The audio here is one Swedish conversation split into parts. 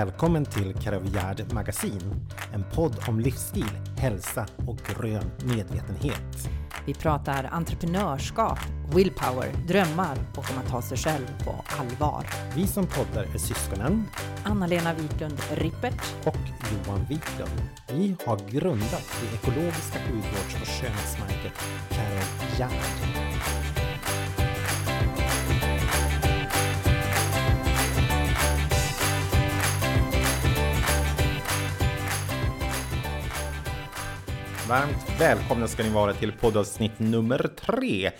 Välkommen till Karavjärd Magasin, en podd om livsstil, hälsa och grön medvetenhet. Vi pratar entreprenörskap, willpower, drömmar och om att ta sig själv på allvar. Vi som poddar är syskonen Anna-Lena Wiklund Rippert och Johan Wiklund. Vi har grundat det ekologiska hudvårds och skönhetsmärket Karavjärd. Varmt välkomna ska ni vara till poddavsnitt nummer tre.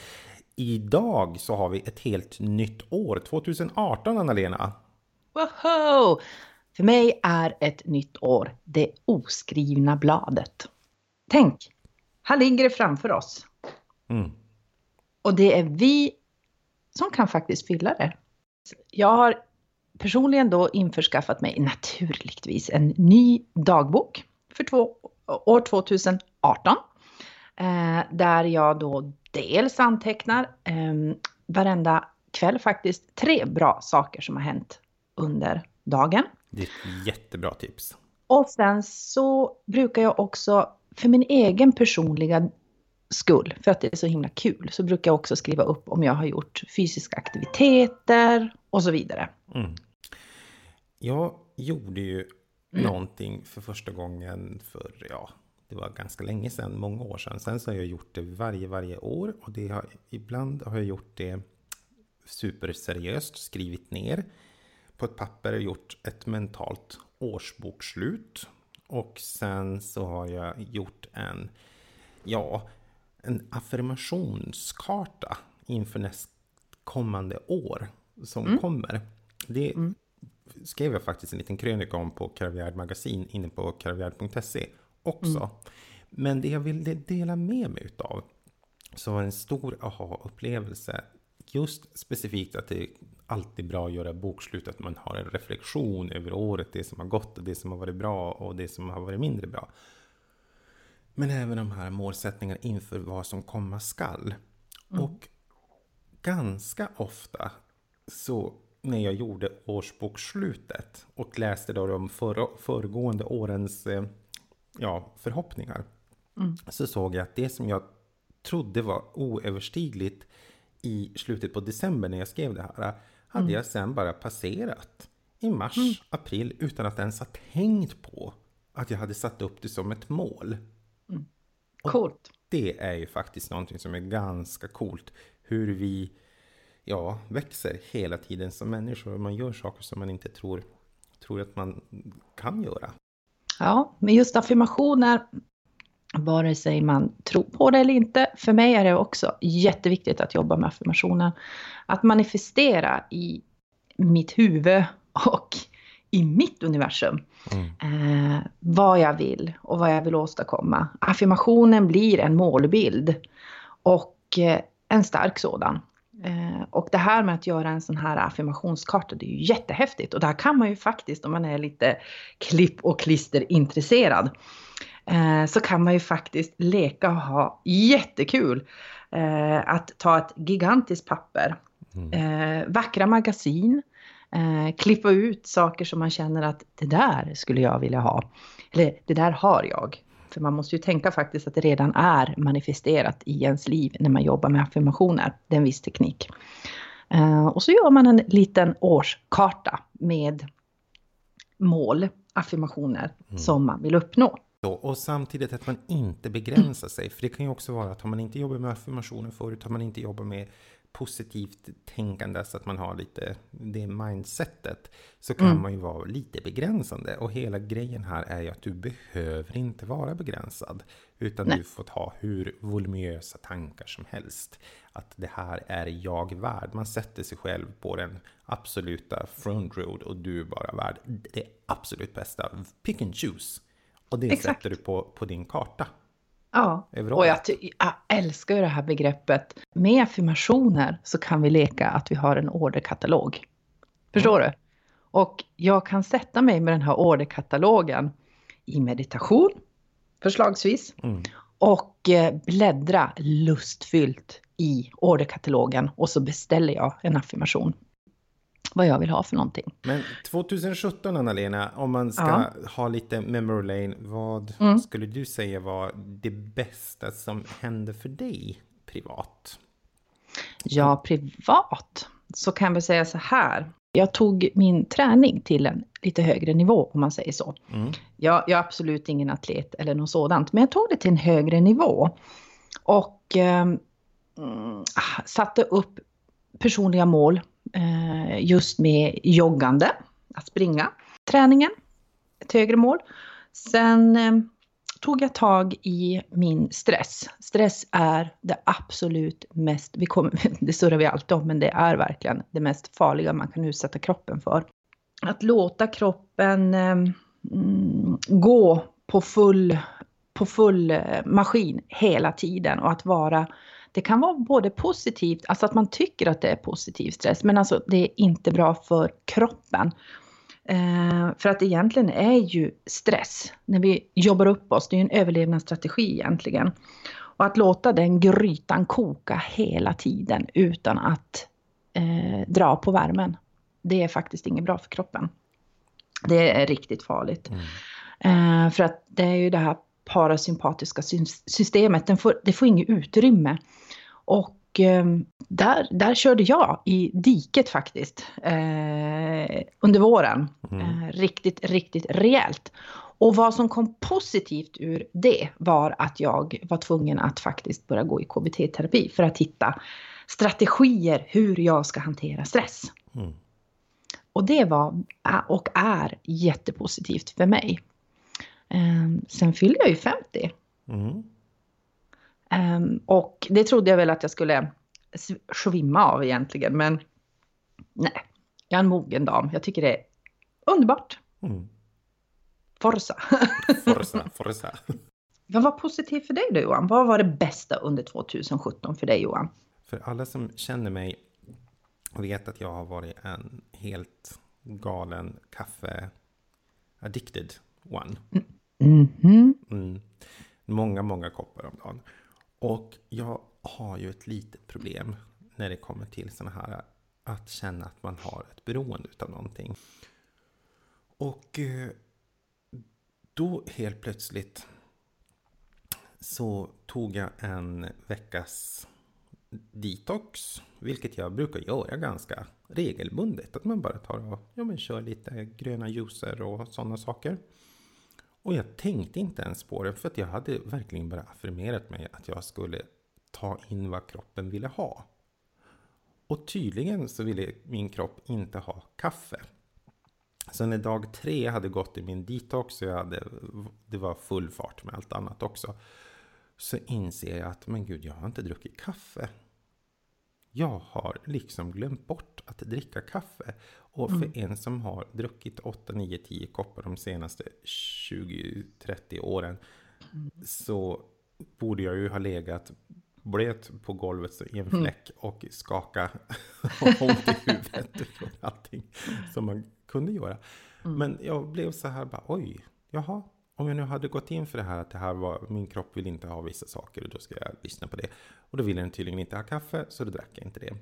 Idag så har vi ett helt nytt år, 2018 Anna-Lena. Woho! För mig är ett nytt år det oskrivna bladet. Tänk, här ligger det framför oss. Mm. Och det är vi som kan faktiskt fylla det. Jag har personligen då införskaffat mig naturligtvis en ny dagbok för två, år 2018. Eh, där jag då dels antecknar eh, varenda kväll faktiskt tre bra saker som har hänt under dagen. Det är ett jättebra tips. Och sen så brukar jag också för min egen personliga skull, för att det är så himla kul, så brukar jag också skriva upp om jag har gjort fysiska aktiviteter och så vidare. Mm. Jag gjorde ju mm. någonting för första gången för, ja, det var ganska länge sedan, många år sedan. Sen så har jag gjort det varje, varje år och det har, ibland har jag gjort det superseriöst, skrivit ner på ett papper och gjort ett mentalt årsbokslut. Och sen så har jag gjort en, ja, en affirmationskarta inför nästkommande år som mm. kommer. Det mm. skrev jag faktiskt en liten krönika om på Karavjärd magasin inne på karavjärd.se också. Mm. Men det jag vill dela med mig utav så var en stor aha-upplevelse. Just specifikt att det är alltid bra att göra bokslut, att man har en reflektion över året, det som har gått och det som har varit bra och det som har varit mindre bra. Men även de här målsättningarna inför vad som komma skall. Mm. Och ganska ofta så när jag gjorde årsbokslutet och läste då de för, föregående årens eh, ja, förhoppningar. Mm. Så såg jag att det som jag trodde var oöverstigligt i slutet på december när jag skrev det här, hade mm. jag sen bara passerat i mars, mm. april utan att ens ha tänkt på att jag hade satt upp det som ett mål. Mm. Coolt. det är ju faktiskt någonting som är ganska coolt. Hur vi ja, växer hela tiden som människor. Man gör saker som man inte tror, tror att man kan göra. Ja, men just affirmationer, vare sig man tror på det eller inte, för mig är det också jätteviktigt att jobba med affirmationer. Att manifestera i mitt huvud och i mitt universum. Mm. Eh, vad jag vill och vad jag vill åstadkomma. Affirmationen blir en målbild och eh, en stark sådan. Eh, och det här med att göra en sån här affirmationskarta, det är ju jättehäftigt. Och det här kan man ju faktiskt, om man är lite klipp och klister intresserad, eh, så kan man ju faktiskt leka och ha jättekul. Eh, att ta ett gigantiskt papper, mm. vackra magasin, klippa ut saker som man känner att det där skulle jag vilja ha. Eller det där har jag. För man måste ju tänka faktiskt att det redan är manifesterat i ens liv när man jobbar med affirmationer. Det är en viss teknik. Uh, och så gör man en liten årskarta med mål, affirmationer mm. som man vill uppnå. Och samtidigt att man inte begränsar sig. För det kan ju också vara att har man inte jobbat med affirmationer förut, har man inte jobbat med positivt tänkande så att man har lite det mindsetet så kan mm. man ju vara lite begränsande. Och hela grejen här är ju att du behöver inte vara begränsad. Utan Nej. du får ta hur voluminösa tankar som helst. Att det här är jag värd. Man sätter sig själv på den absoluta front road och du är bara värd det absolut bästa. Pick and choose. Och det Exakt. sätter du på, på din karta. Ja, och jag, jag, älskar ju det här begreppet. Med affirmationer så kan vi leka att vi har en orderkatalog. Förstår mm. du? Och jag kan sätta mig med den här orderkatalogen i meditation, förslagsvis. Mm. Och eh, bläddra lustfyllt i orderkatalogen och så beställer jag en affirmation. Vad jag vill ha för någonting. Men 2017 Anna-Lena, om man ska Ja. ha lite memory lane, vad Mm. skulle du säga var det bästa som hände för dig privat? Ja, privat så kan vi säga så här. Jag tog min träning till en lite högre nivå om man säger så. Mm. Jag, jag är absolut ingen atlet eller något sådant, men jag tog det till en högre nivå. Och eh, satte upp personliga mål Eh, just med joggande, att springa, träningen, ett högre mål. Sen eh, tog jag tag i min stress. Stress är det absolut mest, vi kommer, det surrar vi alltid om, men det är verkligen det mest farliga man kan utsätta kroppen för. Att låta kroppen eh, mm, gå på full, på full eh, maskin hela tiden och att vara det kan vara både positivt, alltså att man tycker att det är positiv stress, men alltså det är inte bra för kroppen. Eh, för att egentligen är ju stress, när vi jobbar upp oss, det är ju en överlevnadsstrategi egentligen. Och att låta den grytan koka hela tiden utan att eh, dra på värmen, det är faktiskt inget bra för kroppen. Det är riktigt farligt. Eh, för att det är ju det här parasympatiska sys- systemet, den får, det får inget utrymme. Och eh, där, där körde jag i diket faktiskt eh, under våren. Eh, riktigt, riktigt rejält. Och vad som kom positivt ur det var att jag var tvungen att faktiskt börja gå i KBT-terapi för att hitta strategier hur jag ska hantera stress. Mm. Och det var och är jättepositivt för mig. Ehm, Sen fyllde jag ju 50. Mm. Ehm, Och det trodde jag väl att jag skulle sv- svimma av egentligen. Men nej, jag är en mogen dam. Jag tycker det är underbart. Mm. Forza. Forza, forza. Vad var positivt för dig då Johan? Vad var det bästa under 2017 för dig Johan? För alla som känner mig vet att jag har varit en helt galen kaffe-addicted one. Mhm. Mhm. Mm. Många, många koppar om dagen. Och jag har ju ett litet problem när det kommer till sådana här att känna att man har ett beroende av någonting. Och eh, då helt plötsligt så tog jag en veckas detox, vilket jag brukar göra ganska regelbundet. Att man bara tar och ja, men kör lite gröna juicer och sådana saker. Och jag tänkte inte ens på det för att jag hade verkligen bara affirmerat mig att jag skulle ta in vad kroppen ville ha. Och tydligen så ville min kropp inte ha kaffe. Så när dag tre hade gått i min detox och jag hade, det var full fart med allt annat också. Så inser jag att men gud, jag har inte druckit kaffe. Jag har liksom glömt bort att dricka kaffe. Och för en som har druckit 8, 9, 10 koppar de senaste 20-30 åren så borde jag ju ha legat blöt på golvet i en fläck och skaka och ont i huvudet och allting som man kunde göra. Men jag blev så här bara, oj, jaha, om jag nu hade gått in för det här att det här var, min kropp vill inte ha vissa saker och då ska jag lyssna på det. Och då ville den tydligen inte ha kaffe så då drack jag inte det.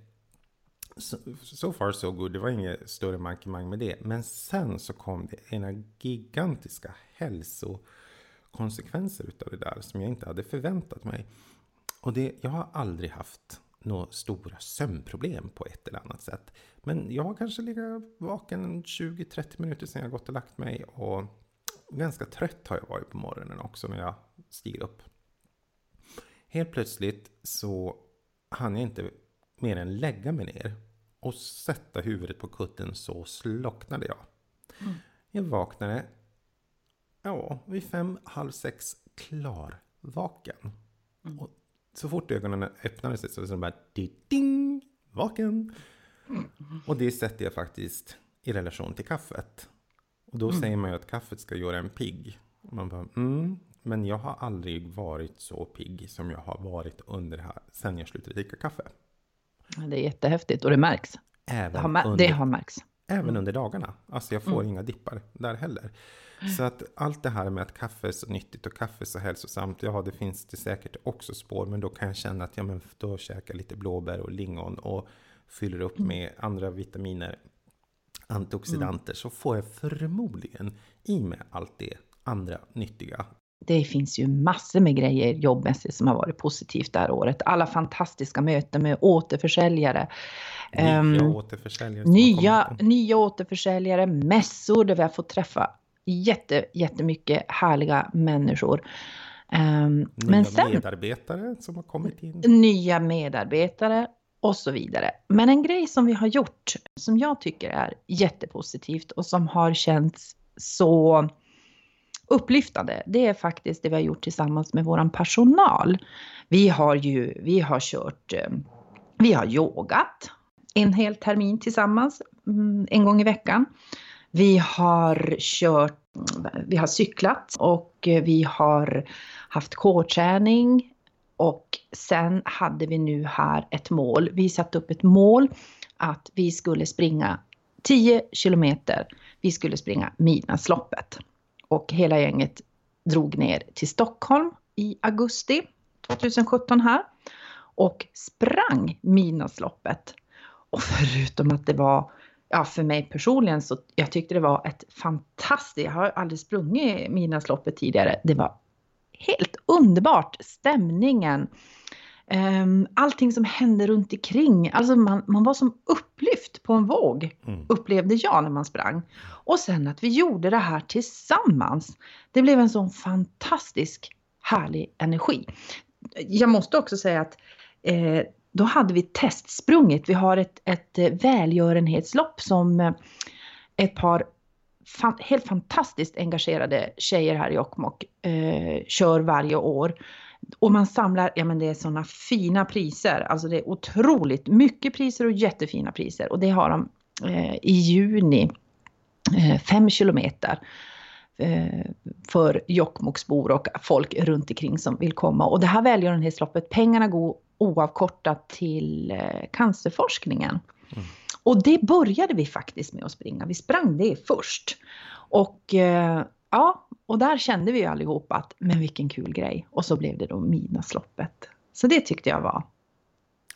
So, so far so good, det var inget större mankemang med det. Men sen så kom det ena gigantiska hälsokonsekvenser utav det där som jag inte hade förväntat mig. Och det, jag har aldrig haft några stora sömnproblem på ett eller annat sätt. Men jag har kanske legat vaken 20-30 minuter sedan jag gått och lagt mig och ganska trött har jag varit på morgonen också när jag stiger upp. Helt plötsligt så hann jag inte mer än lägga mig ner och sätta huvudet på kutten så slocknade jag. Jag vaknade ja, vid fem, halv sex klar vaken. Och så fort ögonen öppnade sig så var det bara ding, vaken. Och det sätter jag faktiskt i relation till kaffet. Och då säger man ju att kaffet ska göra en pigg. Och man bara, mm, men jag har aldrig varit så pigg som jag har varit under här sen jag slutade dricka kaffe. Det är jättehäftigt och det märks. Även, Det har, mär- under, det har märks. även under dagarna. Alltså jag får inga dippar där heller. Så att allt det här med att kaffe är så nyttigt och kaffe är så hälsosamt. Ja, det finns det säkert också spår. Men då kan jag känna att ja, men då käkar jag lite blåbär och lingon och fyller upp med andra vitaminer. antioxidanter så får jag förmodligen i mig allt det andra nyttiga. Det finns ju massor med grejer jobbmässigt som har varit positivt det här året. Alla fantastiska möten med återförsäljare. Nya Um, återförsäljare nya, nya återförsäljare, mässor där vi har fått träffa jätte, jättemycket härliga människor. Um, Nya men sen medarbetare som har kommit in. nya medarbetare och så vidare. Men en grej som vi har gjort som jag tycker är jättepositivt och som har känts så upplyftande, det är faktiskt det vi har gjort tillsammans med våran personal. Vi har ju, vi har kört, eh, vi har yogat en hel termin tillsammans, mm, en gång i veckan. Vi har kört, vi har cyklat och vi har haft kårträning och sen hade vi nu här ett mål. Vi satte upp ett mål att vi skulle springa 10 kilometer. Vi skulle springa Midnattsloppet. Och hela gänget drog ner till Stockholm i augusti 2017 här. Och sprang Midnattsloppet. Och förutom att det var, ja för mig personligen så jag tyckte det var ett fantastiskt, jag har aldrig sprungit Midnattsloppet tidigare. Det var helt underbart. Stämningen, allting som hände runt omkring. Alltså man, man var som upplyft på en våg, Mm. upplevde jag när man sprang. Och sen att vi gjorde det här tillsammans. Det blev en sån fantastisk härlig energi. Jag måste också säga att eh, då hade vi testsprungit. Vi har ett, ett eh, välgörenhetslopp som eh, ett par fan, helt fantastiskt engagerade tjejer här i Jokkmokk eh, kör varje år. Och man samlar, ja men det är sådana fina priser, alltså det är otroligt mycket priser och jättefina priser. Och det har de eh, i juni, eh, fem kilometer eh, för Jokkmokksbor och folk runt omkring som vill komma. Och det här välgörenhetsloppet, pengarna går oavkortat till eh, cancerforskningen. Mm. Och det började vi faktiskt med att springa. Vi sprang det först. Och eh, ja, och där kände vi ju allihopa att men vilken kul grej. Och så blev det då midnattsloppet. Så det tyckte jag var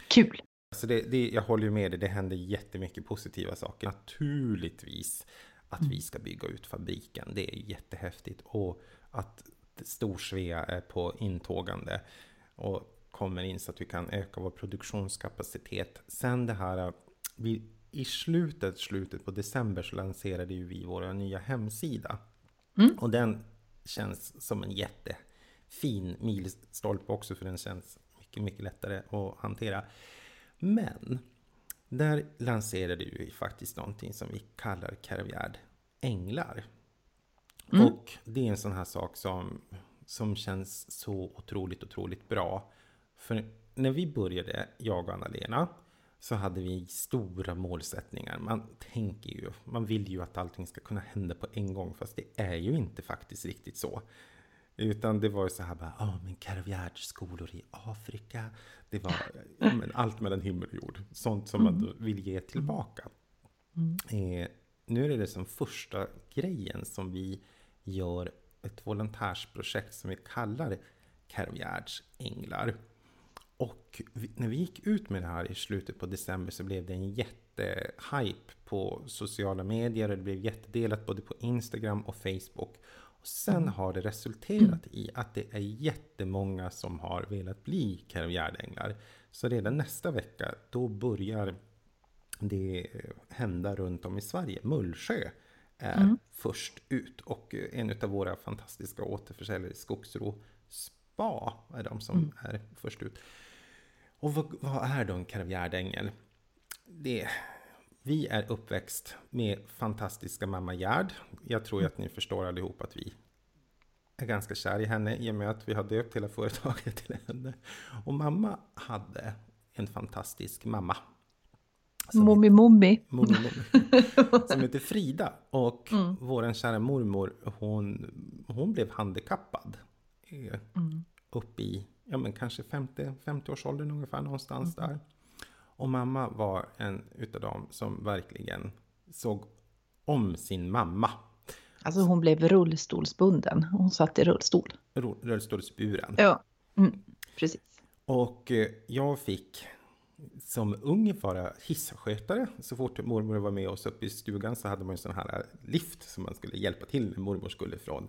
kul. Alltså det, det, jag håller ju med dig, det händer jättemycket positiva saker. Naturligtvis att vi ska bygga ut fabriken, det är jättehäftigt. Och att Storsvea är på intågande och kommer in så att vi kan öka vår produktionskapacitet. Sen det här, vi, i slutet, slutet på december så lanserade ju vi vår nya hemsida. Mm. Och den känns som en jättefin milstolpe också för den känns mycket, mycket lättare att hantera. Men där lanserade vi faktiskt någonting som vi kallar Caravillard Änglar. Mm. Och det är en sån här sak som, som känns så otroligt, otroligt bra. För när vi började, jag och Anna-Lena, så hade vi stora målsättningar. Man tänker ju, man vill ju att allting ska kunna hända på en gång, fast det är ju inte faktiskt riktigt så. Utan det var ju så här bara, ja men Caravillard-skolor i Afrika. Det var ja, men allt mellan himmel och jord. Sånt som man då vill ge tillbaka. Eh, nu är det som första grejen som vi gör ett volontärsprojekt som vi kallar Caravillars änglar. Och när vi gick ut med det här i slutet på december så blev det en jättehype på sociala medier det blev jättedelat både på Instagram och Facebook. Och sen har det resulterat i att det är jättemånga som har velat bli Caravillard-änglar. Så redan nästa vecka, då börjar det hända runt om i Sverige. Mullsjö är först ut och en av våra fantastiska återförsäljare, Skogsro Spa, är de som är först ut. Och vad, vad är då en Caravillard-ängel? Det, vi är uppväxt med fantastiska mamma Gerd. Jag tror ju att ni förstår allihop att vi är ganska kär i henne i och med att vi har döpt hela företaget till henne. Och mamma hade en fantastisk mamma. Mommi Mommi. Som heter Frida. Och Mm. våran kära mormor, hon, hon blev handikappad. Mm. Upp i, ja men kanske 50, 50-årsåldern ungefär någonstans Mm. där. Och mamma var en utav dem som verkligen såg om sin mamma. Alltså hon blev rullstolsbunden. Hon satt i rullstol. Rullstolsburen. Ja, mm, precis. Och eh, jag fick som ung vara hisskötare. Så fort mormor var med oss uppe i stugan så hade man en sån här lift som man skulle hjälpa till när mormor skulle från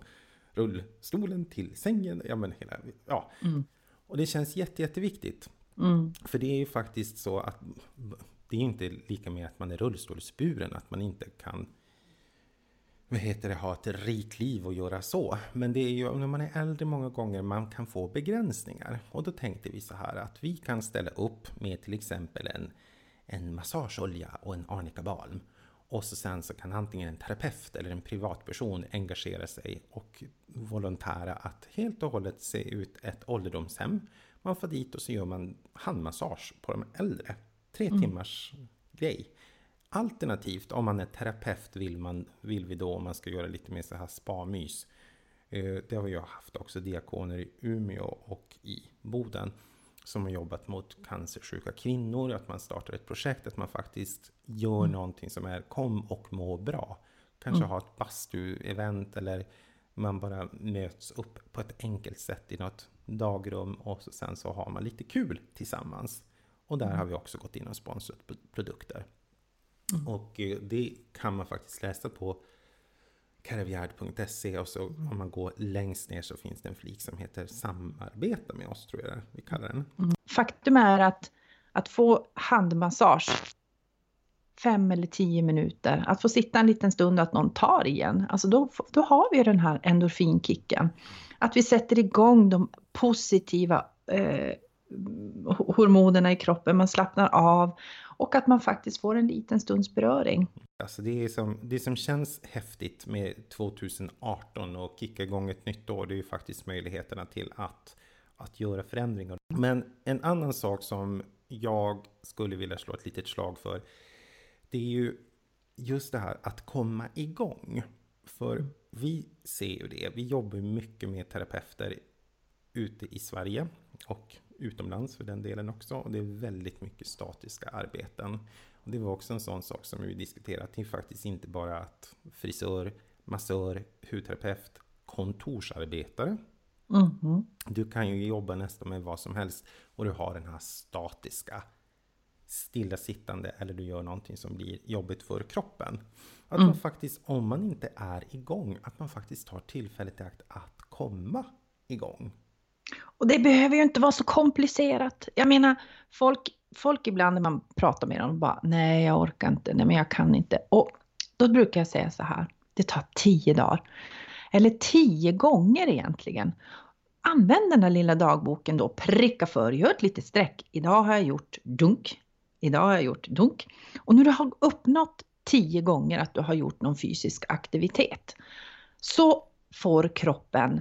rullstolen till sängen. Ja, men hela, ja. Mm. Och det känns jätte, jätteviktigt. Mm. För det är ju faktiskt så att det är inte lika med att man är rullstolsburen, att man inte kan vad heter det, ha ett rikt liv och göra så. Men det är ju när man är äldre många gånger man kan få begränsningar. Och då tänkte vi så här att vi kan ställa upp med till exempel en, en massageolja och en arnika balm. Och så sen så kan antingen en terapeut eller en privatperson engagera sig och volontära att helt och hållet se ut ett ålderdomshem. Man får dit och så gör man handmassage på de äldre. Tre mm. timmars grej. Alternativt om man är terapeut vill, man, vill vi då om man ska göra lite mer så här spa-mys. Eh, det har jag haft också diakoner i Umeå och i Boden som har jobbat mot cancersjuka kvinnor, att man startar ett projekt, att man faktiskt gör mm. någonting som är kom och må bra. Kanske mm. ha ett bastu-event eller man bara möts upp på ett enkelt sätt i något dagrum och så sen så har man lite kul tillsammans. Och där mm. har vi också gått in och sponsrat produkter. Mm. Och eh, det kan man faktiskt läsa på karavjärd.se och så mm. om man går längst ner så finns det en flik som heter samarbeta med oss tror jag vi kallar den. Mm. Faktum är att, att få handmassage fem eller tio minuter, att få sitta en liten stund och att någon tar igen, alltså då, då har vi den här endorfinkicken. Att vi sätter igång de positiva eh, hormonerna i kroppen, man slappnar av och att man faktiskt får en liten stunds beröring. Alltså det, är som, det som känns häftigt med 2018 och kicka igång ett nytt år, det är ju faktiskt möjligheterna till att, att göra förändringar. Men en annan sak som jag skulle vilja slå ett litet slag för, det är ju just det här att komma igång. För vi ser ju det, vi jobbar mycket med terapeuter ute i Sverige och utomlands för den delen också. Och det är väldigt mycket statiska arbeten. Det var också en sån sak som vi diskuterade, att det är faktiskt inte bara att frisör, massör, hudterapeut, kontorsarbetare. Mm. Du kan ju jobba nästan med vad som helst och du har den här statiska stillasittande eller du gör någonting som blir jobbigt för kroppen. Att mm. man faktiskt, om man inte är igång, att man faktiskt tar tillfället i akt att komma igång. Och det behöver ju inte vara så komplicerat. Jag menar, folk, folk ibland när man pratar med dem bara, nej jag orkar inte, nej men jag kan inte. Och då brukar jag säga så här, det tar tio dagar. Eller tio gånger egentligen. Använd den där lilla dagboken då, pricka för, gör ett litet streck. Idag har jag gjort dunk. Idag har jag gjort dunk. Och när du har uppnått tio gånger att du har gjort någon fysisk aktivitet så får kroppen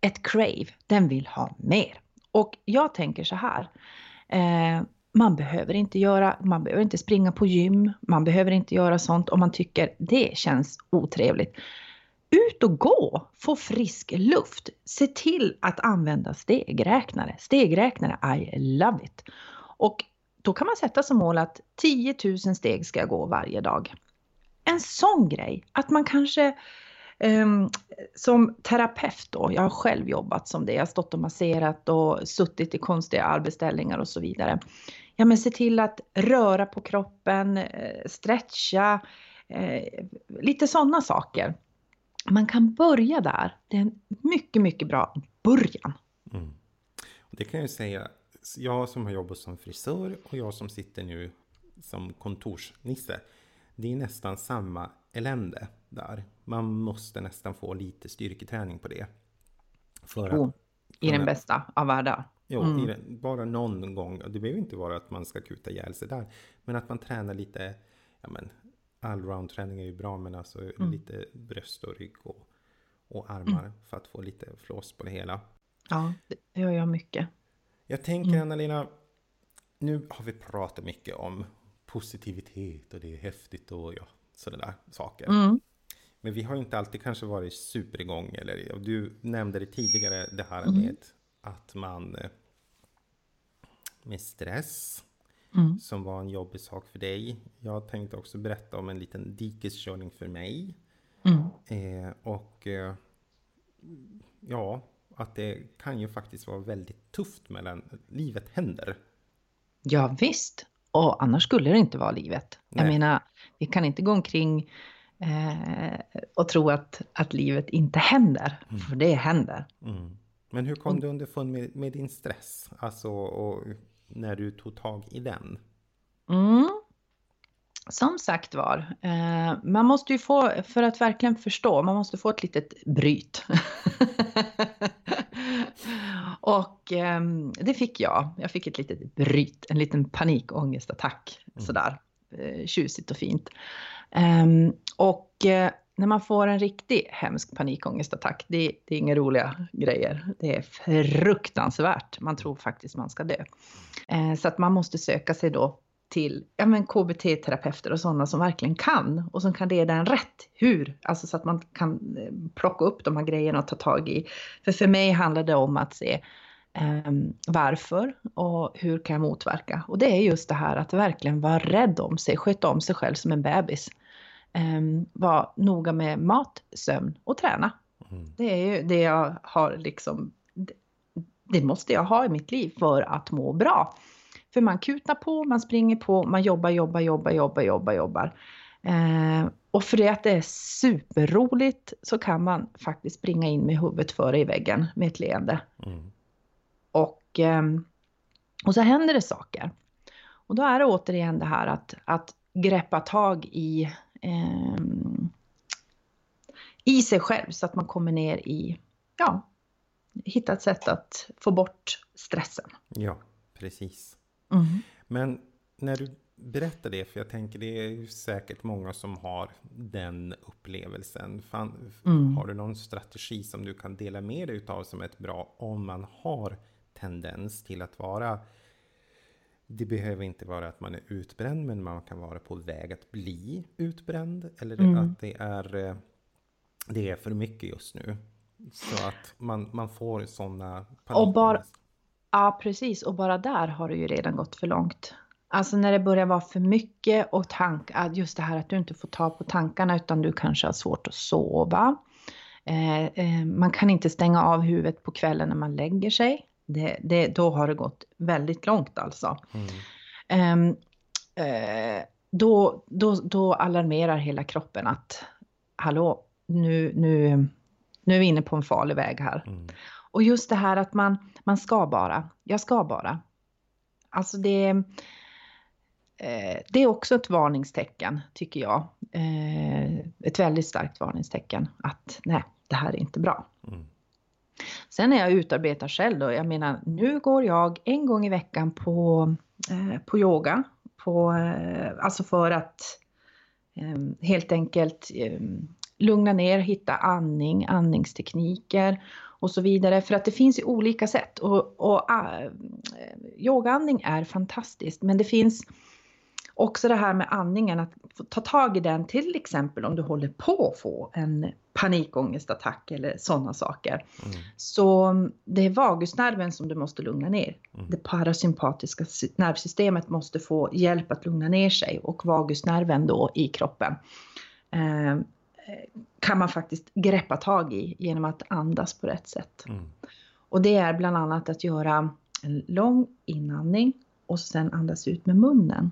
ett crave, den vill ha mer. Och jag tänker så här, eh, man behöver inte göra, man behöver inte springa på gym, man behöver inte göra sånt om man tycker det känns otrevligt. Ut och gå, få frisk luft, se till att använda stegräknare. Stegräknare, I love it. Och då kan man sätta som mål att 10 000 steg ska jag gå varje dag. En sån grej, att man kanske Um, som terapeut då, jag har själv jobbat som det, jag har stått och masserat och suttit i konstiga arbetsställningar och så vidare. Ja men se till att röra på kroppen, eh, stretcha, eh, lite sådana saker. Man kan börja där, det är en mycket, mycket bra början. Mm. Det kan jag säga, jag som har jobbat som frisör och jag som sitter nu som kontorsnisse, det är nästan samma elände där. Man måste nästan få lite styrketräning på det. För oh, att, I den bästa av världar. Jo, mm. den, bara någon gång. Det behöver inte vara att man ska kuta ihjäl sig där. Men att man tränar lite, ja men allround träning är ju bra, men alltså mm. lite bröst och rygg och, och armar mm. för att få lite flås på det hela. Ja, det gör jag mycket. Jag tänker mm. Anna-Lena, nu har vi pratat mycket om positivitet och det är häftigt och ja, sådana där saker. Mm. Men vi har inte alltid kanske varit superigång. Eller, du nämnde det tidigare, det här mm. med att man eh, med stress mm. som var en jobbig sak för dig. Jag tänkte också berätta om en liten dikeskörning för mig. Mm. Eh, och eh, ja, att det kan ju faktiskt vara väldigt tufft mellan livet händer. Ja, visst. Och annars skulle det inte vara livet. Nej. Jag menar, vi kan inte gå omkring eh, och tro att, att livet inte händer. Mm. För det händer. Mm. Men hur kom du underfund med, med din stress? Alltså, och när du tog tag i den? Mm. Som sagt var, eh, man måste ju få, för att verkligen förstå, man måste få ett litet bryt. och eh, det fick jag. Jag fick ett litet bryt, en liten panikångestattack. Mm. Sådär eh, tjusigt och fint. Ehm, och eh, när man får en riktig hemsk panikångestattack, det, det är inga roliga grejer. Det är fruktansvärt. Man tror faktiskt man ska dö. Eh, så att man måste söka sig då till ja, men KBT-terapeuter och sådana som verkligen kan och som kan leda en rätt. Hur? Alltså så att man kan eh, plocka upp de här grejerna och ta tag i. För för mig handlar det om att se eh, varför och hur kan jag motverka? Och det är just det här att verkligen vara rädd om sig, sköta om sig själv som en bebis. Eh, vara noga med mat, sömn och träna. Mm. Det är ju det jag har liksom, det, måste jag ha i mitt liv för att må bra. För man kutar på, man springer på, man jobbar, jobbar, jobbar, jobbar, jobbar, jobbar. Eh, och för det att det är superroligt så kan man faktiskt springa in med huvudet före i väggen med ett leende. Mm. Och, ehm, och så händer det saker. Och då är det återigen det här att, att greppa tag i, ehm, i sig själv så att man kommer ner i, ja, hitta ett sätt att få bort stressen. Ja, precis. Mm. Men när du berättar det, för jag tänker det är ju säkert många som har den upplevelsen. Fan, Mm. Har du någon strategi som du kan dela med dig utav som är bra om man har tendens till att vara det behöver inte vara att man är utbränd, men man kan vara på väg att bli utbränd. Eller Mm. att det är, eh, det är för mycket just nu. Så att man, man får sådana Och bara- Ja, precis. Och bara där har det ju redan gått för långt. Alltså när det börjar vara för mycket och tank, just det här att du inte får ta på tankarna utan du kanske har svårt att sova. Eh, eh, man kan inte stänga av huvudet på kvällen när man lägger sig. Det, det, då har det gått väldigt långt alltså. Mm. Ehm, eh, då, då, då alarmerar hela kroppen att hallå, nu, nu, nu är vi inne på en farlig väg här. Mm. Och just det här att man, man ska bara, jag ska bara. Alltså det, eh, det är också ett varningstecken tycker jag. Eh, ett väldigt starkt varningstecken att nej, det här är inte bra. Mm. Sen när jag utarbetar själv då, jag menar nu går jag en gång i veckan på, eh, på yoga. På, eh, alltså för att eh, helt enkelt eh, lugna ner, hitta andning, andningstekniker och så vidare. För att det finns ju olika sätt och, och äh, yogaandning är fantastiskt men det finns också det här med andningen, att ta tag i den till exempel om du håller på att få en panikångestattack eller sådana saker. Mm. Så det är vagusnerven som du måste lugna ner. Mm. Det parasympatiska sy- nervsystemet måste få hjälp att lugna ner sig och vagusnerven då i kroppen eh, kan man faktiskt greppa tag i genom att andas på rätt sätt. Mm. Och det är bland annat att göra en lång inandning och sen andas ut med munnen.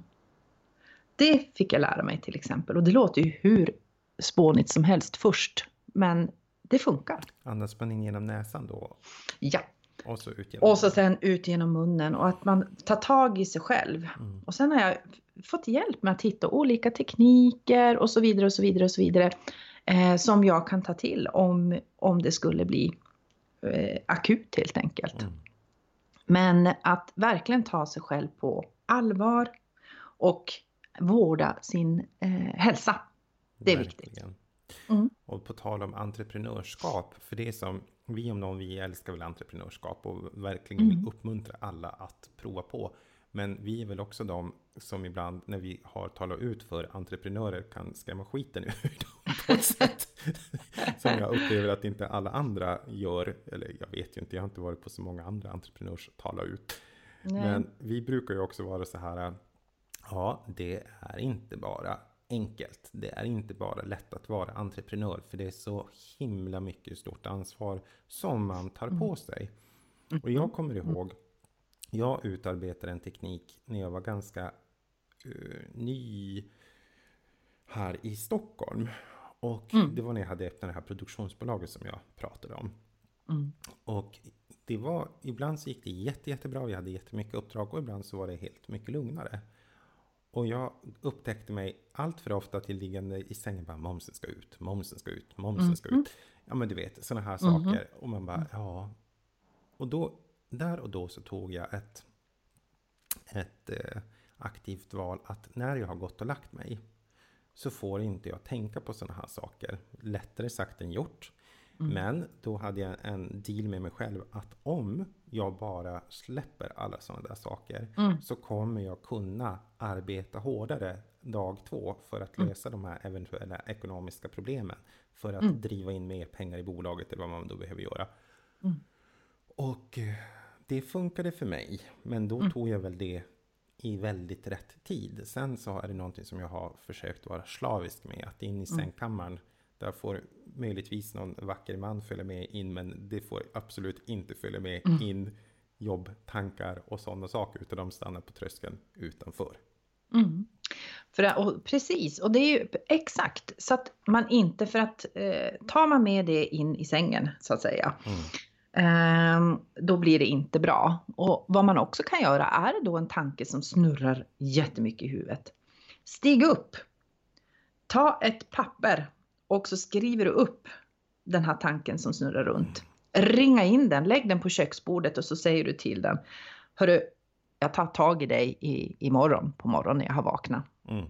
Det fick jag lära mig till exempel och det låter ju hur spånigt som helst först. Men det funkar. Andas man in genom näsan då? Ja. Och så ut genom Och så sen ut genom munnen och att man tar tag i sig själv. Mm. Och sen har jag fått hjälp med att hitta olika tekniker och så vidare och så vidare och så vidare. Eh, som jag kan ta till om, om det skulle bli eh, akut helt enkelt. Mm. Men att verkligen ta sig själv på allvar och vårda sin eh, hälsa. Det är viktigt. Verkligen. Mm. Och på tal om entreprenörskap, för det är som vi om någon, vi älskar väl entreprenörskap och verkligen vill Mm. uppmuntra alla att prova på. Men vi är väl också de som ibland när vi har talat ut för entreprenörer kan skrämma skiten ur dem på ett sätt som jag upplever att inte alla andra gör. Eller jag vet ju inte, jag har inte varit på så många andra entreprenörs tala ut. Nej. Men vi brukar ju också vara så här, ja, det är inte bara enkelt. Det är inte bara lätt att vara entreprenör, för det är så himla mycket stort ansvar som man tar på sig. Och jag kommer ihåg Jag utarbetade en teknik när jag var ganska uh, ny här i Stockholm. Och mm. det var när jag hade öppnat det här produktionsbolaget som jag pratade om. Mm. Och det var, ibland så gick det jätte, jättebra, vi hade jättemycket uppdrag och ibland så var det helt mycket lugnare. Och jag upptäckte mig allt för ofta till liggande i sängen bara momsen ska ut, momsen ska ut, momsen mm. ska ut. Ja men du vet, sådana här saker. Mm. Och man bara, ja. Och då, där och då så tog jag ett, ett eh, aktivt val att när jag har gått och lagt mig så får inte jag tänka på sådana här saker. Lättare sagt än gjort. Mm. Men då hade jag en deal med mig själv att om jag bara släpper alla sådana där saker mm. så kommer jag kunna arbeta hårdare dag två för att mm. lösa mm. de här eventuella ekonomiska problemen. För att mm. driva in mer pengar i bolaget eller vad man då behöver göra. Mm. Och eh, det funkade för mig. Men då tog jag väl det i väldigt rätt tid. Sen så är det någonting som jag har försökt vara slavisk med. Att in i sängkammaren där får möjligtvis någon vacker man följa med in, men det får absolut inte följa med mm. in jobbtankar och sådana saker, utan de stannar på tröskeln utanför. Mm. För, och, precis, och det är ju exakt så att man inte, för att eh, tar man med det in i sängen så att säga, mm. eh, då blir det inte bra. Och vad man också kan göra är då en tanke som snurrar jättemycket i huvudet. Stig upp, ta ett papper och så skriver du upp den här tanken som snurrar runt. Ringa in den, lägg den på köksbordet och så säger du till den. Hörru, jag tar tag i dig i, imorgon på morgonen när jag har vaknat. Mm.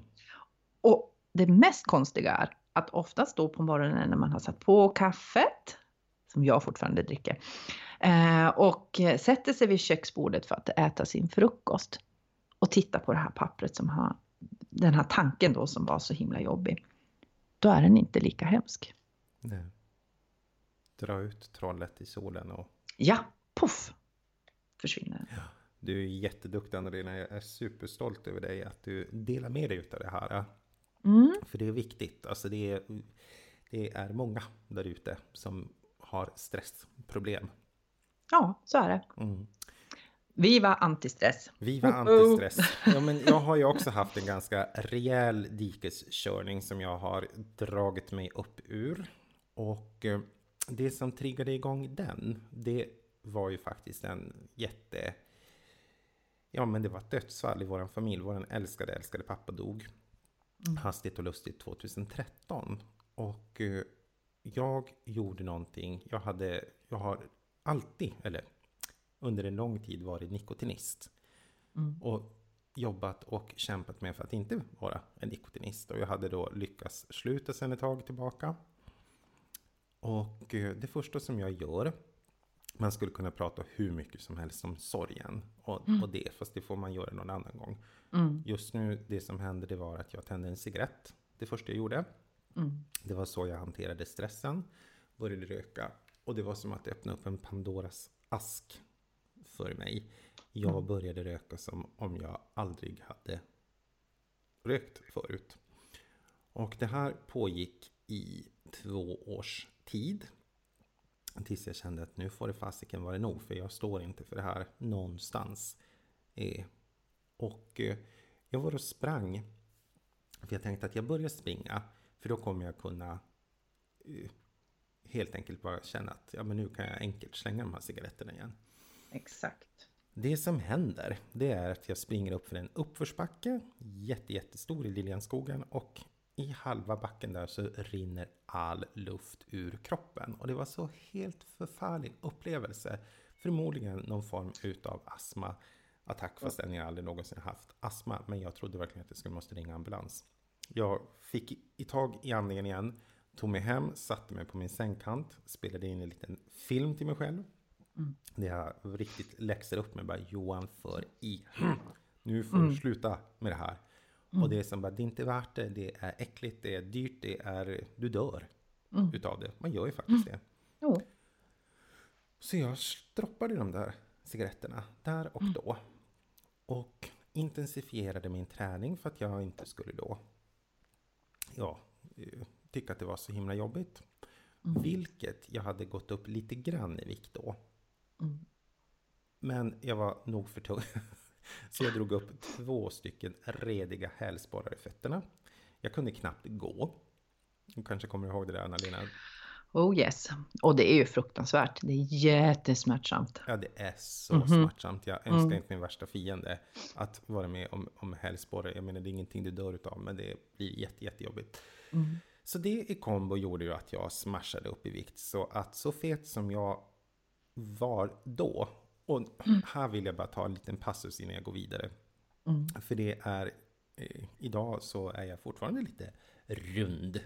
Och det mest konstiga är att oftast då på morgonen när man har satt på kaffet, som jag fortfarande dricker, eh, och sätter sig vid köksbordet för att äta sin frukost och titta på det här pappret som har den här tanken då som var så himla jobbig då är den inte lika hemsk. Nej. Dra ut trollet i solen och... Ja, puff! Försvinner. Ja. Du är jätteduktig Anna-Lena. Jag är superstolt över dig att du delar med dig av det här. Mm. För det är viktigt. Alltså det är, det är många där ute som har stressproblem. Ja, så är det. Mm. Viva antistress! Viva antistress! Ja, men jag har ju också haft en ganska rejäl dikeskörning som jag har dragit mig upp ur. Och eh, det som triggade igång den, det var ju faktiskt en jätte... Ja, men det var ett dödsfall i vår familj. Vår älskade, älskade pappa dog mm. hastigt och lustigt 2013. Och eh, jag gjorde någonting. Jag hade, jag har alltid, eller under en lång tid varit nikotinist. Mm. Och jobbat och kämpat med för att inte vara en nikotinist. Och jag hade då lyckats sluta sedan ett tag tillbaka. Och eh, det första som jag gör, man skulle kunna prata hur mycket som helst om sorgen och, mm. och det, fast det får man göra någon annan gång. Mm. Just nu, det som hände, det var att jag tände en cigarett. Det första jag gjorde. Mm. Det var så jag hanterade stressen, började röka. Och det var som att öppna upp en Pandoras ask för mig. Jag mm. började röka som om jag aldrig hade rökt förut. Och det här pågick i två års tid. Tills jag kände att nu får det fasiken vara nog, för jag står inte för det här någonstans. Eh, och eh, jag var och sprang. För jag tänkte att jag börjar springa, för då kommer jag kunna eh, helt enkelt bara känna att ja, men nu kan jag enkelt slänga de här cigaretterna igen. Exakt. Det som händer, det är att jag springer upp för en uppförsbacke, jätte, jättestor i Liljanskogen och i halva backen där så rinner all luft ur kroppen. Och det var så helt förfärlig upplevelse. Förmodligen någon form utav astmaattack fastän jag aldrig någonsin haft astma. Men jag trodde verkligen att jag skulle måste ringa ambulans. Jag fick i tag i andningen igen, tog mig hem, satte mig på min sängkant, spelade in en liten film till mig själv Mm. Det har riktigt läxar upp mig bara Johan för i. Nu får mm. du sluta med det här. Mm. Och det är som bara, det är inte värt det. Det är äckligt, det är dyrt, det är, du dör mm. utav det. Man gör ju faktiskt mm. det. Jo. Så jag droppade de där cigaretterna där och mm. då. Och intensifierade min träning för att jag inte skulle då ja, eh, tycka att det var så himla jobbigt. Mm. Vilket jag hade gått upp lite grann i vikt då. Mm. Men jag var nog för tung. Så jag drog upp två stycken rediga hälsporrar i fötterna. Jag kunde knappt gå. Du kanske kommer ihåg det där Anna-Lena? Oh yes. Och det är ju fruktansvärt. Det är jättesmärtsamt. Ja, det är så mm -hmm. smärtsamt. Jag önskar mm. inte min värsta fiende att vara med om, om hälsporre. Jag menar, det är ingenting du dör utav, men det blir jätte, jättejobbigt. Mm. Så det i kombo gjorde ju att jag smashade upp i vikt. Så att så fet som jag var då, och mm. här vill jag bara ta en liten passus innan jag går vidare. Mm. För det är, eh, idag så är jag fortfarande lite rund.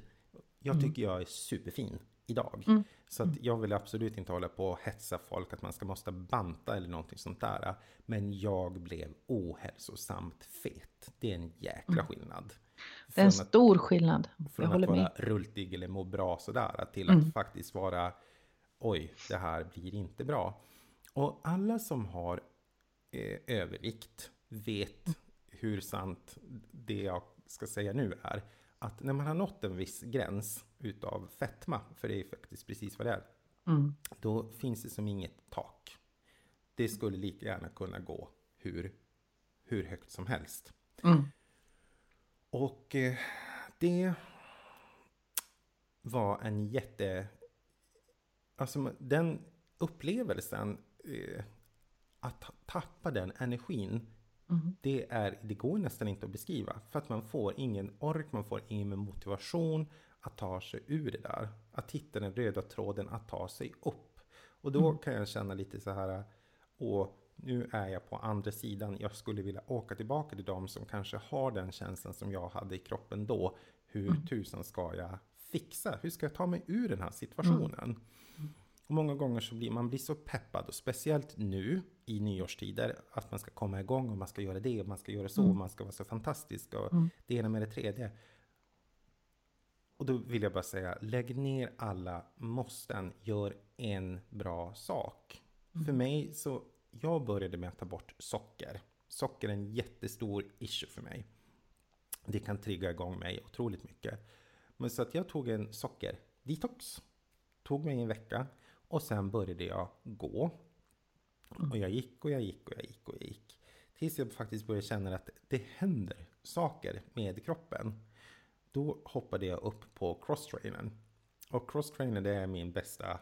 Jag mm. tycker jag är superfin idag. Mm. Så att jag vill absolut inte hålla på och hetsa folk att man ska måste banta eller någonting sånt där. Men jag blev ohälsosamt fet. Det är en jäkla mm. skillnad. Det är en stor att, skillnad. Från jag att vara med. rultig eller må bra sådär till mm. att faktiskt vara oj, det här blir inte bra. Och alla som har eh, övervikt vet hur sant det jag ska säga nu är att när man har nått en viss gräns utav fetma, för det är faktiskt precis vad det är, mm. då finns det som inget tak. Det skulle lika gärna kunna gå hur, hur högt som helst. Mm. Och eh, det var en jätte... Alltså den upplevelsen, eh, att tappa den energin Mm. Det, är, det går nästan inte att beskriva. För att man får ingen ork, man får ingen motivation att ta sig ur det där. Att hitta den röda tråden att ta sig upp. Och då mm. kan jag känna lite så här, och nu är jag på andra sidan. Jag skulle vilja åka tillbaka till dem som kanske har den känslan som jag hade i kroppen då. Hur mm. tusan ska jag fixa? Hur ska jag ta mig ur den här situationen? Mm. Och många gånger så blir man blir så peppad och speciellt nu i nyårstider att man ska komma igång och man ska göra det och man ska göra så mm. och man ska vara så fantastisk och mm. det ena med det tredje. Och då vill jag bara säga, lägg ner alla måsten, gör en bra sak. Mm. För mig så, jag började med att ta bort socker. Socker är en jättestor issue för mig. Det kan trigga igång mig otroligt mycket. Men så att jag tog en sockerdetox, Tog mig en vecka. Och sen började jag gå. Och jag gick och jag gick och jag gick och jag gick. Tills jag faktiskt började känna att det händer saker med kroppen. Då hoppade jag upp på crosstrainern. Och crosstrainern det är min bästa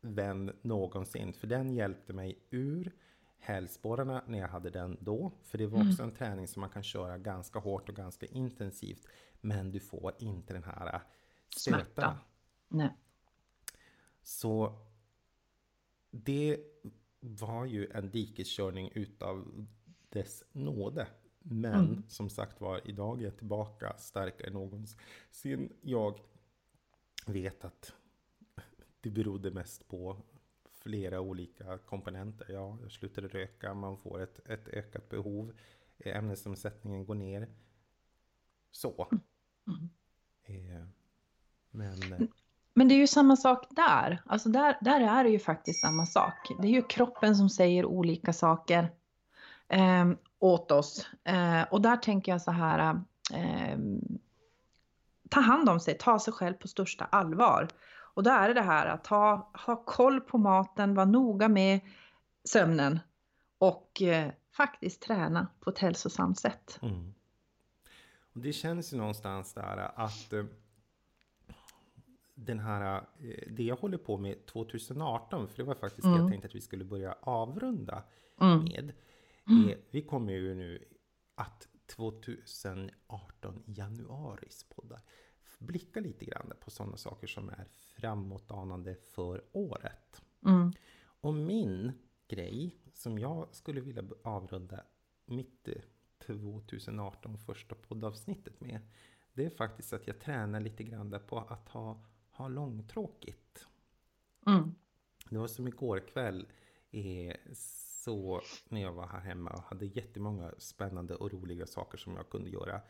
vän någonsin. För den hjälpte mig ur hälsporrarna när jag hade den då. För det var också mm. en träning som man kan köra ganska hårt och ganska intensivt. Men du får inte den här stöten. Smärta. Nej. Så det var ju en dikeskörning utav dess nåde. Men mm. som sagt var, idag är jag tillbaka starkare än någonsin. Jag vet att det berodde mest på flera olika komponenter. Ja, jag slutade röka, man får ett, ett ökat behov, ämnesomsättningen går ner. Så. Mm. Eh, men... Mm. Men det är ju samma sak där. Alltså där, där är det ju faktiskt samma sak. Det är ju kroppen som säger olika saker eh, åt oss. Eh, och där tänker jag så här. Eh, ta hand om sig, ta sig själv på största allvar. Och då är det det här att ha, ha koll på maten, vara noga med sömnen och eh, faktiskt träna på ett hälsosamt sätt. Mm. Och det känns ju någonstans där att eh, den här, eh, det jag håller på med 2018, för det var faktiskt mm. det jag tänkte att vi skulle börja avrunda mm. med. Mm. Vi kommer ju nu att 2018 januaris poddar blicka lite grann på sådana saker som är framåtanande för året. Mm. Och min grej som jag skulle vilja avrunda mitt 2018 första poddavsnittet med. Det är faktiskt att jag tränar lite grann på att ha ha långtråkigt. Mm. Det var som igår kväll eh, så när jag var här hemma och hade jättemånga spännande och roliga saker som jag kunde göra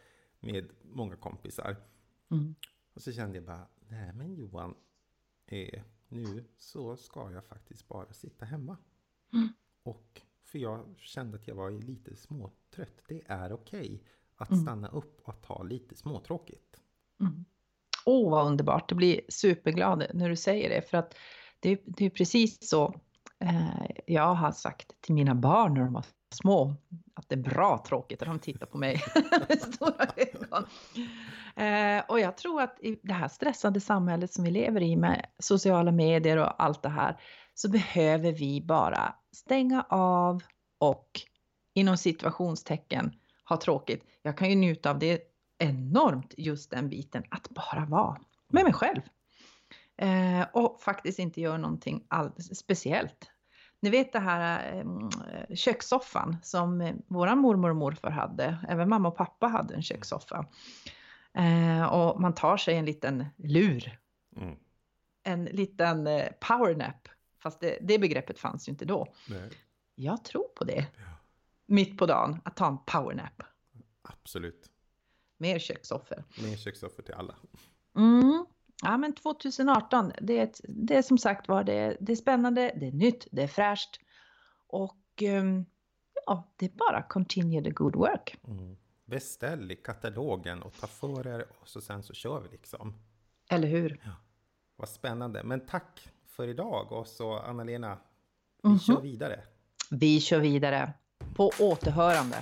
med många kompisar. Mm. Och så kände jag bara, nej men Johan, eh, nu så ska jag faktiskt bara sitta hemma. Mm. Och för jag kände att jag var lite småtrött. Det är okej okay att mm. stanna upp och att ha lite småtråkigt. Mm. Åh, vad underbart. Det blir superglad när du säger det. För att det, det är precis så Eh, jag har sagt till mina barn när de var små att det är bra tråkigt att de tittar på mig med stora ögon. Eh, och jag tror att i det här stressade samhället som vi lever i med sociala medier och allt det här så behöver vi bara stänga av och inom situationstecken ha tråkigt. Jag kan ju njuta av det enormt, just den biten, att bara vara med mig själv. Eh, och faktiskt inte göra någonting alldeles speciellt. Ni vet det här eh, kökssoffan som eh, våran mormor och morfar hade, även mamma och pappa hade en kökssoffa. Eh, och man tar sig en liten lur. Mm. En liten powernap, fast det, det, begreppet fanns ju inte då. Nej. Jag tror på det. Ja. Mitt på dagen, att ta en powernap. Absolut. Mer kökssoffor. Mer kökssoffor till alla. Mm. Ja, men 2018, det är, det är som sagt var, det, det är spännande, det är nytt, det är fräscht. Och um, ja, det är bara continue the good work. Mm. Beställ i katalogen och ta för er och så sen så kör vi liksom. Eller hur? Ja. Vad spännande. Men tack för idag och så Anna-Lena, vi mm -hmm. kör vidare. Vi kör vidare. På återhörande.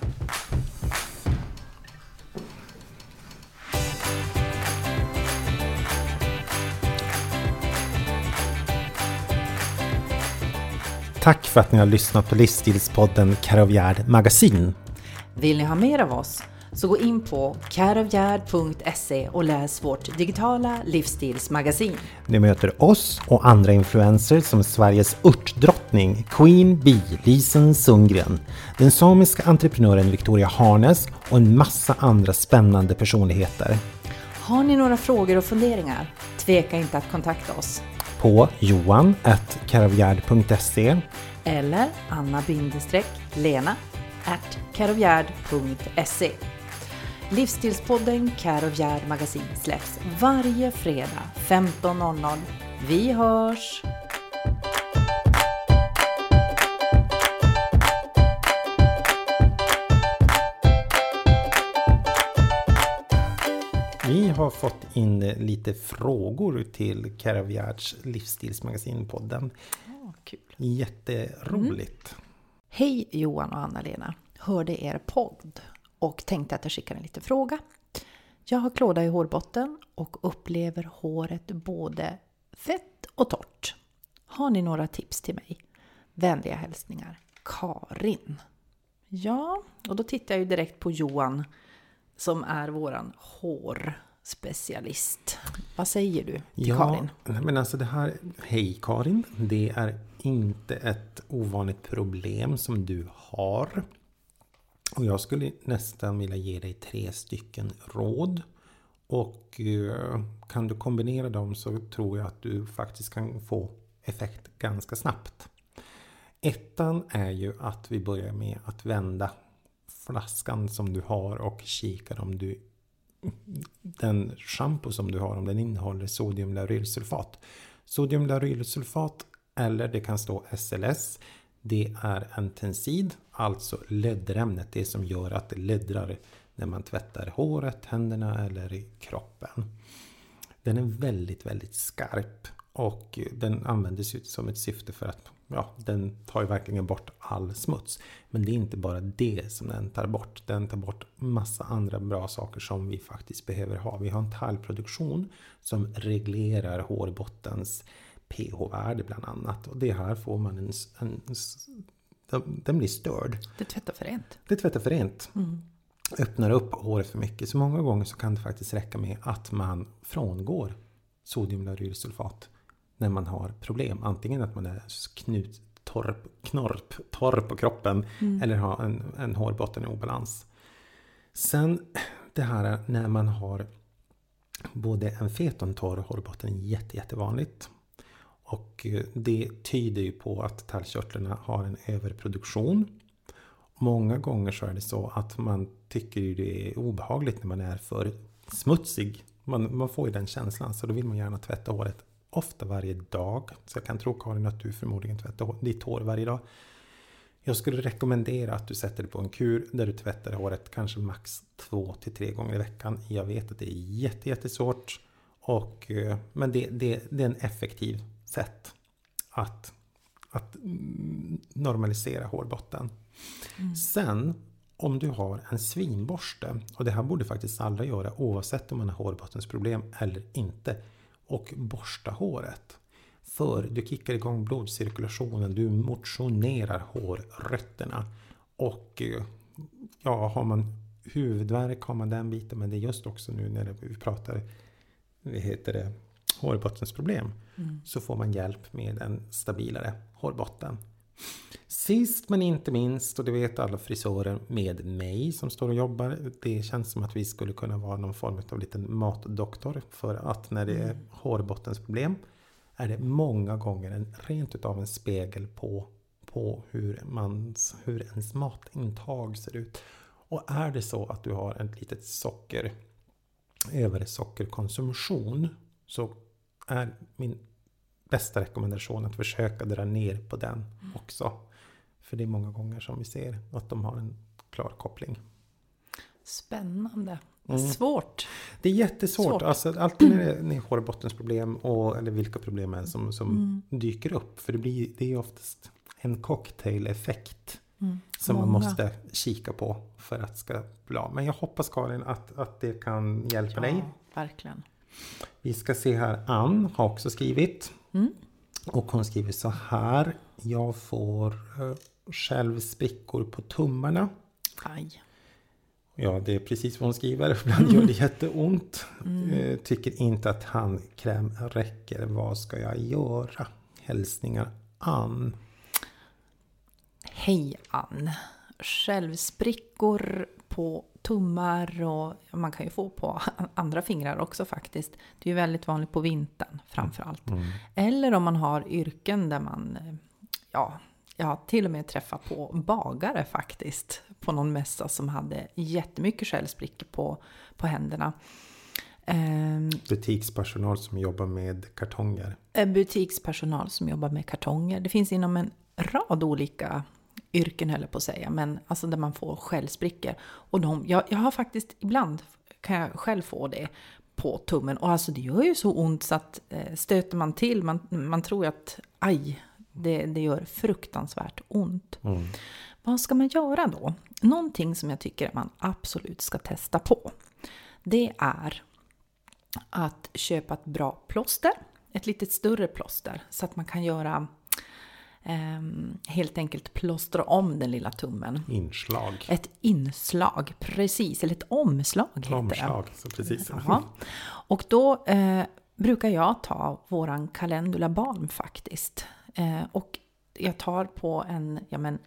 Tack för att ni har lyssnat på livsstilspodden Karavjärd Magasin. Vill ni ha mer av oss? Så gå in på karavjärd.se och läs vårt digitala livsstilsmagasin. Ni möter oss och andra influencers som Sveriges örtdrottning Queen Bee Lisen Sundgren, den samiska entreprenören Victoria Harnes och en massa andra spännande personligheter. Har ni några frågor och funderingar? Tveka inte att kontakta oss på johan.karavjärd.se eller anna-lena.karavgärd.se Livsstilspodden Karovjärd Magasin släpps varje fredag 15.00. Vi hörs! Har fått in lite frågor till Karavjärds livsstilsmagasinpodden. Oh, kul. Jätteroligt. Mm. Hej Johan och Anna-Lena! Hörde er podd och tänkte att jag skickar en liten fråga. Jag har klåda i hårbotten och upplever håret både fett och torrt. Har ni några tips till mig? Vänliga hälsningar Karin. Ja, och då tittar jag ju direkt på Johan som är våran hårspecialist. Vad säger du till ja, Karin? Men alltså det här, hej Karin, det är inte ett ovanligt problem som du har. Och jag skulle nästan vilja ge dig tre stycken råd. Och eh, kan du kombinera dem så tror jag att du faktiskt kan få effekt ganska snabbt. Ettan är ju att vi börjar med att vända flaskan som du har och kikar om du den shampoo som du har om den innehåller sodiumlaurylsulfat. Sodiumlaurylsulfat eller det kan stå SLS. Det är en tensid, alltså lödderämnet, det som gör att det löddrar när man tvättar håret, händerna eller i kroppen. Den är väldigt, väldigt skarp och den användes ju som ett syfte för att ja, den tar ju verkligen bort all smuts. Men det är inte bara det som den tar bort. Den tar bort massa andra bra saker som vi faktiskt behöver ha. Vi har en talgproduktion som reglerar hårbottens pH-värde bland annat. Och det här får man en, en, en den blir störd. Det tvättar för rent. Det tvättar för rent. Mm. Öppnar upp håret för mycket. Så många gånger så kan det faktiskt räcka med att man frångår sodiumlaurylsulfat när man har problem. Antingen att man är knut, torp, knorp, torr på kroppen mm. eller har en, en hårbotten i obalans. Sen det här när man har både en fet och en torr hårbotten jätte, jättevanligt. Och eh, det tyder ju på att tallkörtlarna har en överproduktion. Många gånger så är det så att man tycker det är obehagligt när man är för smutsig. Man, man får ju den känslan så då vill man gärna tvätta håret ofta varje dag. Så jag kan tro Karin att du förmodligen tvättar ditt hår varje dag. Jag skulle rekommendera att du sätter dig på en kur där du tvättar håret kanske max två till tre gånger i veckan. Jag vet att det är jätte, jättesvårt. Och, eh, men det, det, det är en effektiv sätt att, att normalisera hårbotten. Mm. Sen om du har en svinborste, och det här borde faktiskt alla göra oavsett om man har hårbottensproblem eller inte, och borsta håret. För du kickar igång blodcirkulationen, du motionerar hårrötterna. Och ja, har man huvudvärk har man den biten, men det är just också nu när vi pratar vad heter det, hårbottensproblem. Mm. Så får man hjälp med en stabilare hårbotten. Sist men inte minst, och det vet alla frisörer med mig som står och jobbar. Det känns som att vi skulle kunna vara någon form av liten matdoktor. För att när det är mm. hårbottensproblem är det många gånger en, rent utav en spegel på, på hur, mans, hur ens matintag ser ut. Och är det så att du har ett litet socker översockerkonsumtion så är min bästa rekommendation att försöka dra ner på den också. För det är många gånger som vi ser att de har en klar koppling. Spännande. Mm. Svårt. Det är jättesvårt. Svårt. Alltså, alltid när det är hårbottensproblem och, eller vilka problem är som, som mm. dyker upp. För det, blir, det är oftast en cocktail-effekt mm. som Många. man måste kika på för att ska bli. Men jag hoppas Karin att, att det kan hjälpa ja, dig. Verkligen. Vi ska se här. Ann har också skrivit. Mm. Och hon skriver så här. Jag får uh, själv sprickor på tummarna. Aj. Ja, det är precis vad hon skriver. Ibland gör det jätteont. Mm. Uh, tycker inte att handkräm räcker. Vad ska jag göra? Hälsningar Ann. Hej Ann. Självsprickor på tummar och man kan ju få på andra fingrar också faktiskt. Det är ju väldigt vanligt på vintern framför allt. Mm. Eller om man har yrken där man, ja, jag har till och med träffat på bagare faktiskt på någon mässa som hade jättemycket skällsprickor på, på händerna. Ehm, butikspersonal som jobbar med kartonger. Butikspersonal som jobbar med kartonger. Det finns inom en rad olika yrken höll jag på att säga, men alltså där man får skällsprickor. Och de, jag, jag har faktiskt, ibland kan jag själv få det på tummen. Och alltså det gör ju så ont så att eh, stöter man till, man, man tror att aj, det, det gör fruktansvärt ont. Mm. Vad ska man göra då? Någonting som jag tycker att man absolut ska testa på. Det är att köpa ett bra plåster, ett lite större plåster, så att man kan göra helt enkelt plåstra om den lilla tummen. Inslag. Ett inslag, precis. Eller ett omslag heter omslag, det. Så precis. Ja. Och då eh, brukar jag ta våran Calendula balm faktiskt. Eh, och jag tar på en, ja men,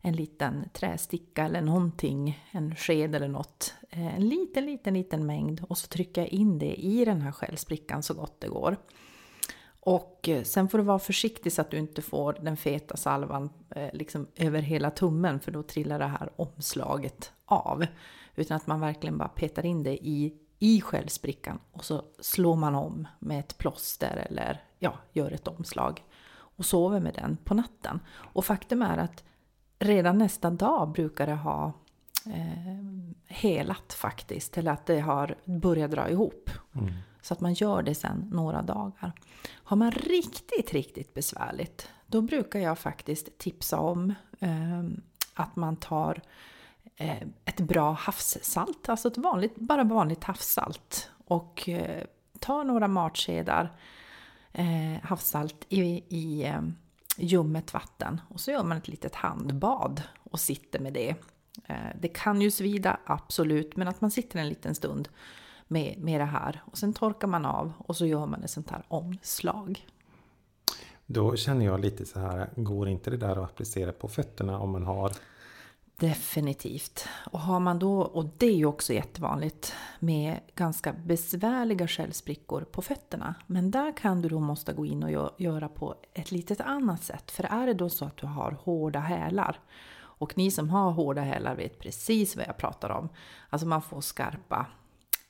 en liten trästicka eller någonting, en sked eller något. Eh, en liten, liten, liten mängd och så trycker jag in det i den här skällsprickan så gott det går. Och eh, sen får du vara försiktig så att du inte får den feta salvan eh, liksom över hela tummen för då trillar det här omslaget av. Utan att man verkligen bara petar in det i, i skällsprickan och så slår man om med ett plåster eller ja, gör ett omslag och sover med den på natten. Och faktum är att redan nästa dag brukar det ha eh, helat faktiskt, eller att det har börjat dra ihop. Mm. Så att man gör det sen några dagar. Har man riktigt, riktigt besvärligt, då brukar jag faktiskt tipsa om eh, att man tar eh, ett bra havssalt, alltså ett vanligt, bara vanligt havssalt. Och eh, tar några matskedar eh, havssalt i, i eh, ljummet vatten. Och så gör man ett litet handbad och sitter med det. Eh, det kan ju svida, absolut, men att man sitter en liten stund med, med det här. Och sen torkar man av och så gör man ett sånt här omslag. Då känner jag lite så här, går inte det där att applicera på fötterna om man har Definitivt. Och har man då, och det är ju också jättevanligt, med ganska besvärliga skällsprickor på fötterna. Men där kan du då måste gå in och göra på ett litet annat sätt. För är det då så att du har hårda hälar, och ni som har hårda hälar vet precis vad jag pratar om. Alltså man får skarpa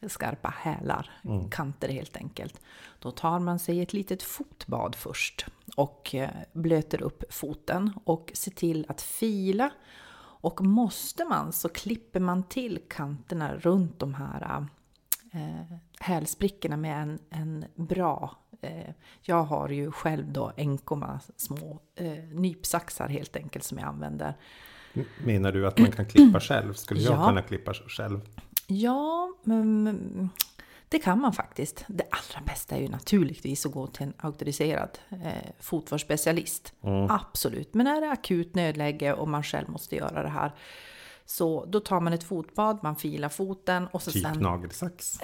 skarpa hälar, mm. kanter helt enkelt. Då tar man sig ett litet fotbad först och eh, blöter upp foten och ser till att fila. Och måste man så klipper man till kanterna runt de här eh, hälsbrickorna med en, en bra eh, jag har ju själv då enkomma små eh, nypsaxar helt enkelt som jag använder. Menar du att man kan klippa själv? Skulle jag Ja. kunna klippa själv? Ja, men det kan man faktiskt. Det allra bästa är ju naturligtvis att gå till en auktoriserad eh, fotvårdsspecialist. Absolut. Men är det akut nödläge och man själv måste göra det här så då tar man ett fotbad, man filar foten och så Typ sen nagelsax?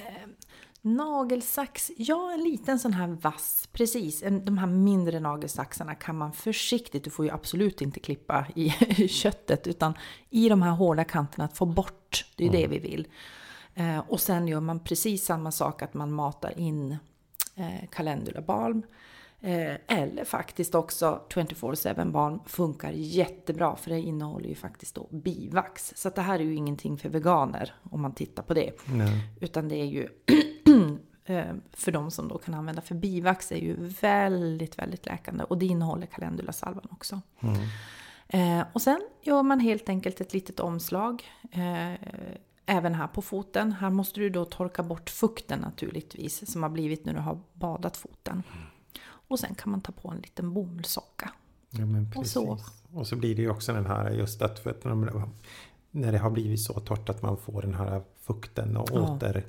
Nagelsax, ja en liten sån här vass, precis. En, de här mindre nagelsaxarna kan man försiktigt, du får ju absolut inte klippa i köttet, utan i de här hårda kanterna att få bort, det är det vi vill. Eh, och sen gör man precis samma sak, att man matar in eh, calendula balm. Eh, eller faktiskt också 24-7 balm funkar jättebra för det innehåller ju faktiskt då bivax. Så det här är ju ingenting för veganer om man tittar på det. Nej. Utan det är ju för de som då kan använda för bivax är ju väldigt, väldigt läkande. Och det innehåller calendulasalvan också. Eh, och sen gör man helt enkelt ett litet omslag. Eh, även här på foten. Här måste du då torka bort fukten naturligtvis. Som har blivit när du har badat foten. Och sen kan man ta på en liten bomullssocka. Ja, Och så. Och så blir det ju också den här just att när det har blivit så torrt att man får den här fukten och Ja. åter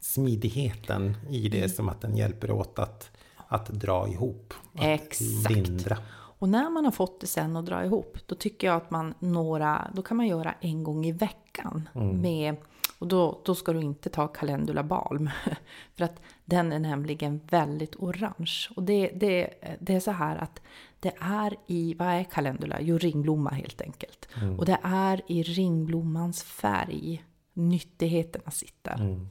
smidigheten i det som att den hjälper åt att, att dra ihop. Att Exakt. lindra. Och när man har fått det sen att dra ihop, då tycker jag att man några, då kan man göra en gång i veckan. Med, och då, då ska du inte ta calendula balm. För att den är nämligen väldigt orange. Och det, det, det är så här att det är i, vad är calendula? Jo, ringblomma helt enkelt. Och det är i ringblommans färg nyttigheterna sitter. Ehm,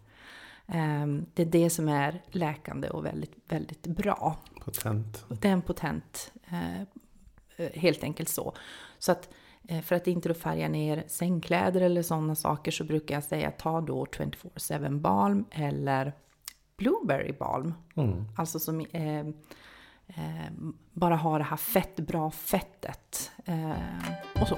Det är det som är läkande och väldigt, väldigt bra. Potent. Det är en potent, eh, helt enkelt så. Så att eh, för att inte då färga ner sängkläder eller sådana saker så brukar jag säga ta då 24-7 balm eller blueberry balm. Alltså som eh, eh, bara har det här fett, bra fettet. Eh, och så.